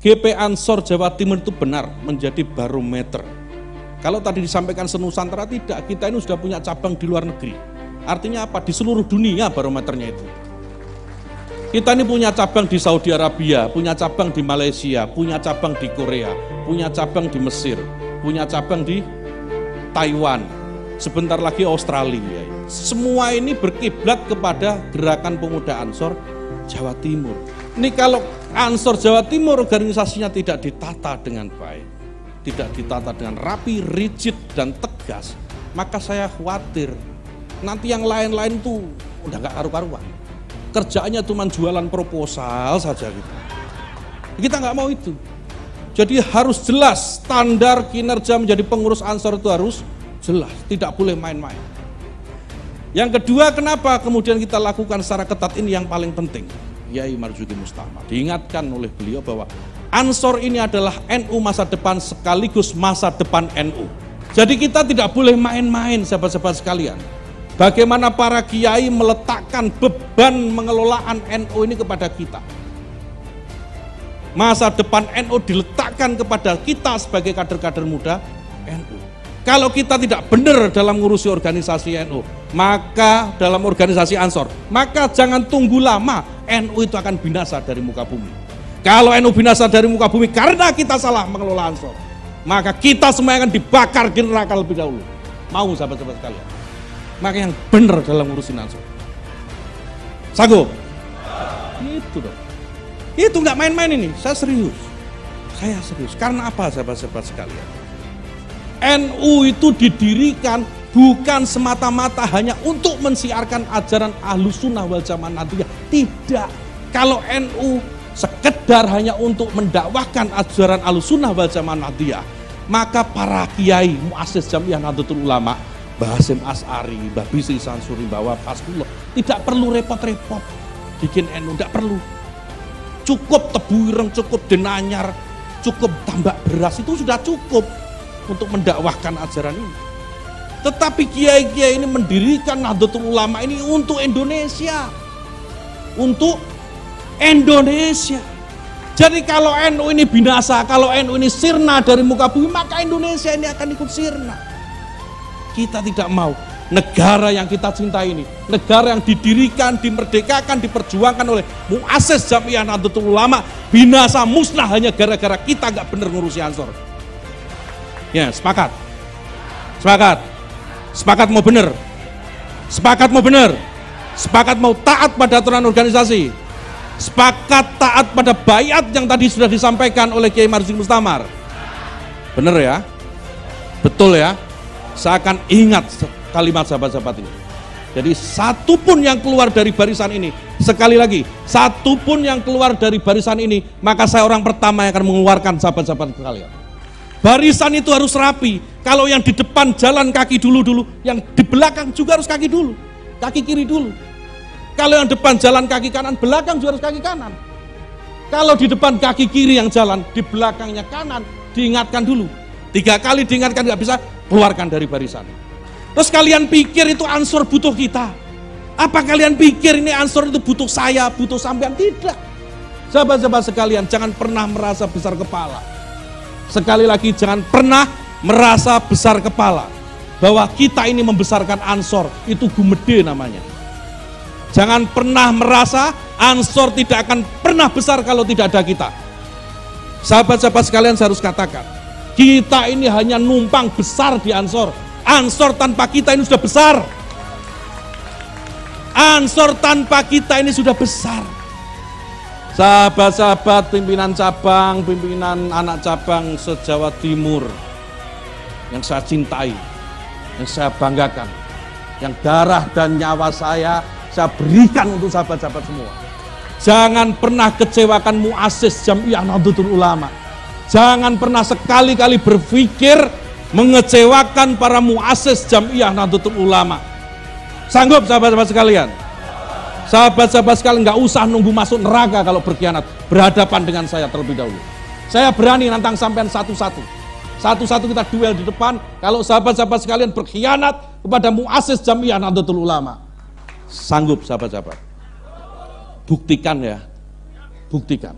GP Ansor Jawa Timur itu benar menjadi barometer. Kalau tadi disampaikan senusantara tidak, kita ini sudah punya cabang di luar negeri. Artinya apa? Di seluruh dunia barometernya itu. Kita ini punya cabang di Saudi Arabia, punya cabang di Malaysia, punya cabang di Korea, punya cabang di Mesir, punya cabang di Taiwan, sebentar lagi Australia. Semua ini berkiblat kepada gerakan pemuda Ansor Jawa Timur. Ini kalau Ansor Jawa Timur organisasinya tidak ditata dengan baik, tidak ditata dengan rapi, rigid, dan tegas, maka saya khawatir nanti yang lain-lain tuh udah gak karu-karuan. Kerjaannya cuma jualan proposal saja gitu. Kita nggak mau itu. Jadi harus jelas standar kinerja menjadi pengurus Ansor itu harus jelas, tidak boleh main-main. Yang kedua, kenapa kemudian kita lakukan secara ketat ini yang paling penting? Yai Marzuki Mustamar. Diingatkan oleh beliau bahwa Ansor ini adalah NU masa depan sekaligus masa depan NU. Jadi kita tidak boleh main-main sahabat-sahabat sekalian. Bagaimana para kiai meletakkan beban mengelolaan NU ini kepada kita. Masa depan NU diletakkan kepada kita sebagai kader-kader muda NU. Kalau kita tidak benar dalam ngurusi organisasi NU, maka dalam organisasi Ansor, maka jangan tunggu lama NU itu akan binasa dari muka bumi. Kalau NU binasa dari muka bumi karena kita salah mengelola Ansor, maka kita semua akan dibakar di neraka lebih dahulu. Mau sahabat-sahabat sekalian. Maka yang benar dalam ngurusin Ansor. Sanggup? Itu dong. Itu nggak main-main ini, saya serius. Saya serius. Karena apa sahabat-sahabat sekalian? NU itu didirikan bukan semata-mata hanya untuk mensiarkan ajaran ahlus sunnah wal jamaah nantinya. Tidak. Kalau NU sekedar hanya untuk mendakwahkan ajaran ahlus sunnah wal jamaah nantinya, maka para kiai muassis jamiah Nahdlatul Ulama, Mbah Hasim As'ari, Mbah Bisri Sansuri, Mbah Fasullah, tidak perlu repot-repot bikin NU, tidak perlu. Cukup tebu ireng, cukup denanyar, cukup tambak beras itu sudah cukup untuk mendakwahkan ajaran ini. Tetapi kiai-kiai ini mendirikan Nahdlatul Ulama ini untuk Indonesia. Untuk Indonesia. Jadi kalau NU ini binasa, kalau NU ini sirna dari muka bumi, maka Indonesia ini akan ikut sirna. Kita tidak mau negara yang kita cintai ini, negara yang didirikan, dimerdekakan, diperjuangkan oleh muasses Jamiah Nahdlatul Ulama, binasa musnah hanya gara-gara kita nggak benar ngurusi Ansor. Ya, sepakat. Sepakat. Sepakat mau benar. Sepakat mau benar. Sepakat mau taat pada aturan organisasi. Sepakat taat pada bayat yang tadi sudah disampaikan oleh Kiai Marzuki Mustamar. Benar ya? Betul ya? Saya akan ingat kalimat sahabat-sahabat ini. Jadi satu pun yang keluar dari barisan ini, sekali lagi, satu pun yang keluar dari barisan ini, maka saya orang pertama yang akan mengeluarkan sahabat-sahabat sekalian. Barisan itu harus rapi. Kalau yang di depan jalan kaki dulu-dulu, yang di belakang juga harus kaki dulu. Kaki kiri dulu. Kalau yang depan jalan kaki kanan, belakang juga harus kaki kanan. Kalau di depan kaki kiri yang jalan, di belakangnya kanan, diingatkan dulu. Tiga kali diingatkan nggak bisa, keluarkan dari barisan. Terus kalian pikir itu ansur butuh kita? Apa kalian pikir ini ansur itu butuh saya, butuh sampean? Tidak. Sahabat-sahabat sekalian, jangan pernah merasa besar kepala. Sekali lagi, jangan pernah merasa besar kepala. Bahwa kita ini membesarkan ansor, itu gumede namanya. Jangan pernah merasa ansor tidak akan pernah besar kalau tidak ada kita. Sahabat-sahabat sekalian saya harus katakan, kita ini hanya numpang besar di ansor. Ansor tanpa kita ini sudah besar. Ansor tanpa kita ini sudah besar. Sahabat-sahabat pimpinan cabang, pimpinan anak cabang se-Jawa Timur yang saya cintai, yang saya banggakan, yang darah dan nyawa saya saya berikan untuk sahabat-sahabat semua. Jangan pernah kecewakan muassis Jamiah Nahdlatul Ulama. Jangan pernah sekali-kali berpikir mengecewakan para muassis Jamiah Nahdlatul Ulama. Sanggup sahabat-sahabat sekalian? Sahabat-sahabat sekalian nggak usah nunggu masuk neraka kalau berkhianat. Berhadapan dengan saya terlebih dahulu. Saya berani nantang sampean satu-satu. Satu-satu kita duel di depan. Kalau sahabat-sahabat sekalian berkhianat kepada muassis Jamiah Nahdlatul Ulama. Sanggup sahabat-sahabat. Buktikan ya. Buktikan.